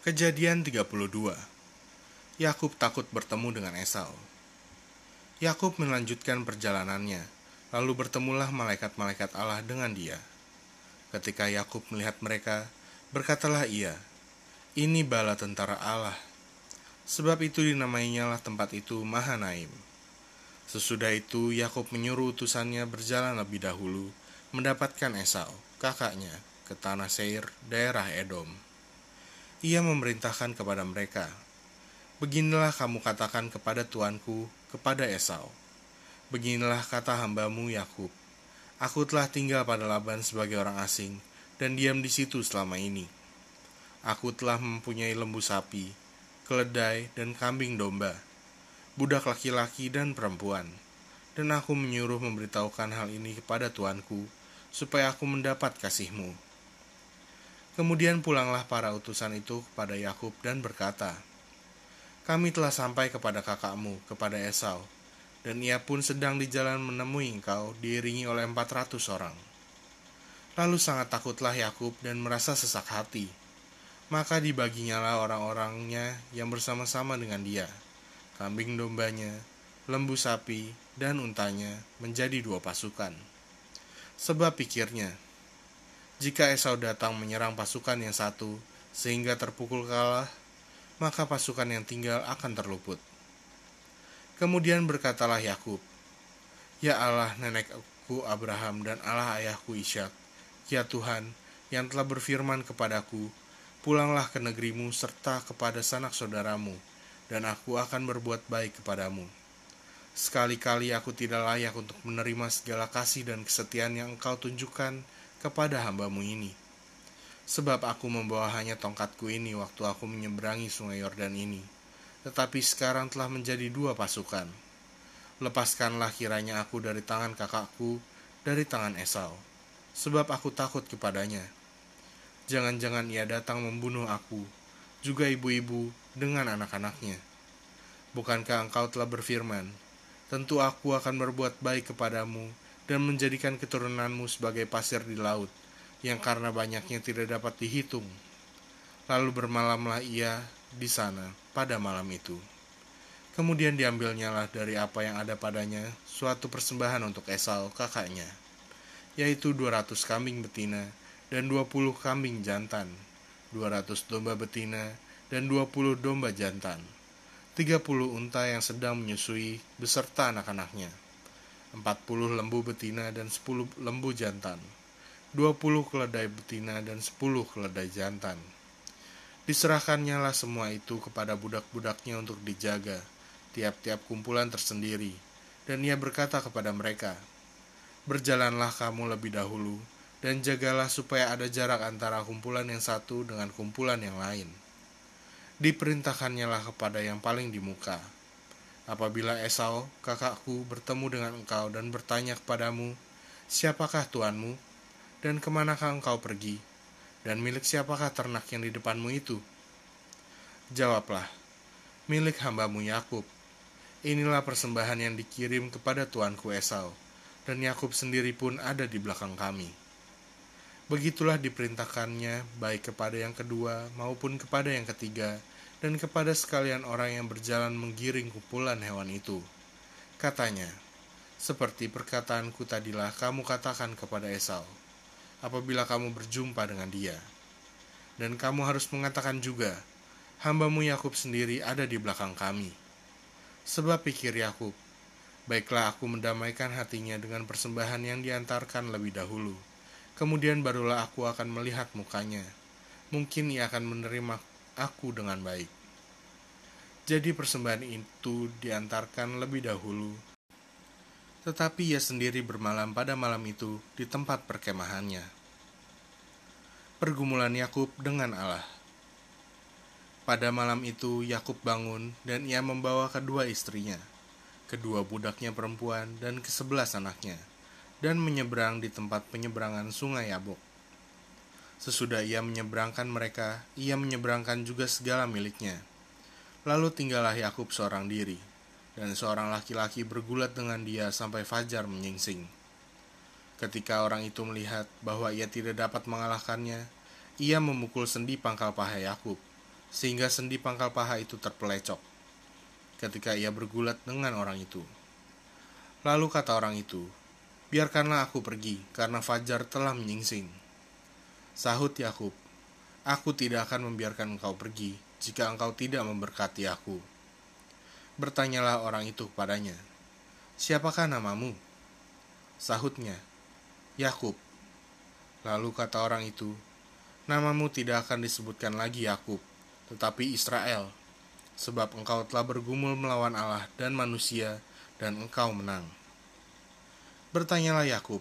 Kejadian 32 Yakub takut bertemu dengan Esau. Yakub melanjutkan perjalanannya, lalu bertemulah malaikat-malaikat Allah dengan dia. Ketika Yakub melihat mereka, berkatalah ia, "Ini bala tentara Allah." Sebab itu dinamainya lah tempat itu Mahanaim. Sesudah itu Yakub menyuruh utusannya berjalan lebih dahulu mendapatkan Esau, kakaknya, ke tanah Seir, daerah Edom ia memerintahkan kepada mereka, Beginilah kamu katakan kepada tuanku, kepada Esau. Beginilah kata hambamu Yakub. Aku telah tinggal pada Laban sebagai orang asing dan diam di situ selama ini. Aku telah mempunyai lembu sapi, keledai, dan kambing domba, budak laki-laki dan perempuan. Dan aku menyuruh memberitahukan hal ini kepada tuanku, supaya aku mendapat kasihmu Kemudian pulanglah para utusan itu kepada Yakub dan berkata, Kami telah sampai kepada kakakmu, kepada Esau, dan ia pun sedang di jalan menemui engkau diiringi oleh empat ratus orang. Lalu sangat takutlah Yakub dan merasa sesak hati. Maka dibaginyalah orang-orangnya yang bersama-sama dengan dia, kambing dombanya, lembu sapi, dan untanya menjadi dua pasukan. Sebab pikirnya, jika Esau datang menyerang pasukan yang satu sehingga terpukul kalah, maka pasukan yang tinggal akan terluput. Kemudian berkatalah Yakub, "Ya Allah nenekku Abraham dan Allah ayahku Ishak, ya Tuhan yang telah berfirman kepadaku, pulanglah ke negerimu serta kepada sanak saudaramu, dan aku akan berbuat baik kepadamu." Sekali-kali aku tidak layak untuk menerima segala kasih dan kesetiaan yang engkau tunjukkan kepada hambamu ini. Sebab aku membawa hanya tongkatku ini waktu aku menyeberangi sungai Yordan ini, tetapi sekarang telah menjadi dua pasukan. Lepaskanlah kiranya aku dari tangan kakakku, dari tangan Esau, sebab aku takut kepadanya. Jangan-jangan ia datang membunuh aku, juga ibu-ibu dengan anak-anaknya. Bukankah engkau telah berfirman, tentu aku akan berbuat baik kepadamu dan menjadikan keturunanmu sebagai pasir di laut, yang karena banyaknya tidak dapat dihitung. Lalu bermalamlah ia di sana pada malam itu. Kemudian diambilnyalah dari apa yang ada padanya suatu persembahan untuk Esau kakaknya, yaitu 200 kambing betina dan 20 kambing jantan, 200 domba betina dan 20 domba jantan, 30 unta yang sedang menyusui beserta anak-anaknya 40 lembu betina dan 10 lembu jantan, 20 keledai betina dan 10 keledai jantan. Diserahkannya lah semua itu kepada budak-budaknya untuk dijaga, tiap-tiap kumpulan tersendiri, dan ia berkata kepada mereka, Berjalanlah kamu lebih dahulu, dan jagalah supaya ada jarak antara kumpulan yang satu dengan kumpulan yang lain. Diperintahkannya lah kepada yang paling di muka, Apabila Esau, kakakku, bertemu dengan engkau dan bertanya kepadamu, Siapakah tuanmu? Dan ke manakah engkau pergi? Dan milik siapakah ternak yang di depanmu itu? Jawablah, milik hambamu Yakub. Inilah persembahan yang dikirim kepada tuanku Esau, dan Yakub sendiri pun ada di belakang kami. Begitulah diperintahkannya baik kepada yang kedua maupun kepada yang ketiga, dan kepada sekalian orang yang berjalan menggiring kumpulan hewan itu. Katanya, seperti perkataanku tadilah kamu katakan kepada Esau, apabila kamu berjumpa dengan dia. Dan kamu harus mengatakan juga, hambamu Yakub sendiri ada di belakang kami. Sebab pikir Yakub, baiklah aku mendamaikan hatinya dengan persembahan yang diantarkan lebih dahulu. Kemudian barulah aku akan melihat mukanya. Mungkin ia akan menerima aku dengan baik. Jadi persembahan itu diantarkan lebih dahulu, tetapi ia sendiri bermalam pada malam itu di tempat perkemahannya. Pergumulan Yakub dengan Allah. Pada malam itu Yakub bangun dan ia membawa kedua istrinya, kedua budaknya perempuan dan kesebelas anaknya, dan menyeberang di tempat penyeberangan sungai Yabok. Sesudah ia menyeberangkan mereka, ia menyeberangkan juga segala miliknya. Lalu tinggallah Yakub seorang diri, dan seorang laki-laki bergulat dengan dia sampai fajar menyingsing. Ketika orang itu melihat bahwa ia tidak dapat mengalahkannya, ia memukul sendi pangkal paha Yakub, sehingga sendi pangkal paha itu terpelecok ketika ia bergulat dengan orang itu. Lalu kata orang itu, "Biarkanlah aku pergi, karena fajar telah menyingsing." Sahut Yakub, "Aku tidak akan membiarkan engkau pergi jika engkau tidak memberkati aku." Bertanyalah orang itu kepadanya, "Siapakah namamu?" Sahutnya, "Yakub." Lalu kata orang itu, "Namamu tidak akan disebutkan lagi Yakub, tetapi Israel, sebab engkau telah bergumul melawan Allah dan manusia, dan engkau menang. Bertanyalah Yakub,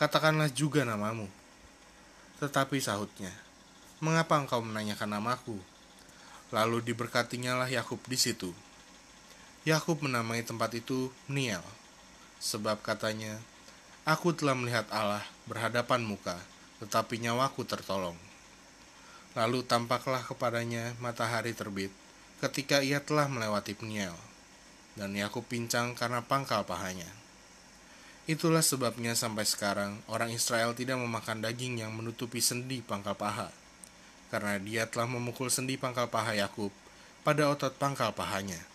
katakanlah juga namamu. Tetapi sahutnya, mengapa engkau menanyakan namaku? Lalu diberkatinya lah Yakub di situ. Yakub menamai tempat itu Niel, sebab katanya, Aku telah melihat Allah berhadapan muka, tetapi nyawaku tertolong. Lalu tampaklah kepadanya matahari terbit ketika ia telah melewati Peniel, dan Yakub pincang karena pangkal pahanya. Itulah sebabnya sampai sekarang orang Israel tidak memakan daging yang menutupi sendi pangkal paha, karena dia telah memukul sendi pangkal paha Yakub pada otot pangkal pahanya.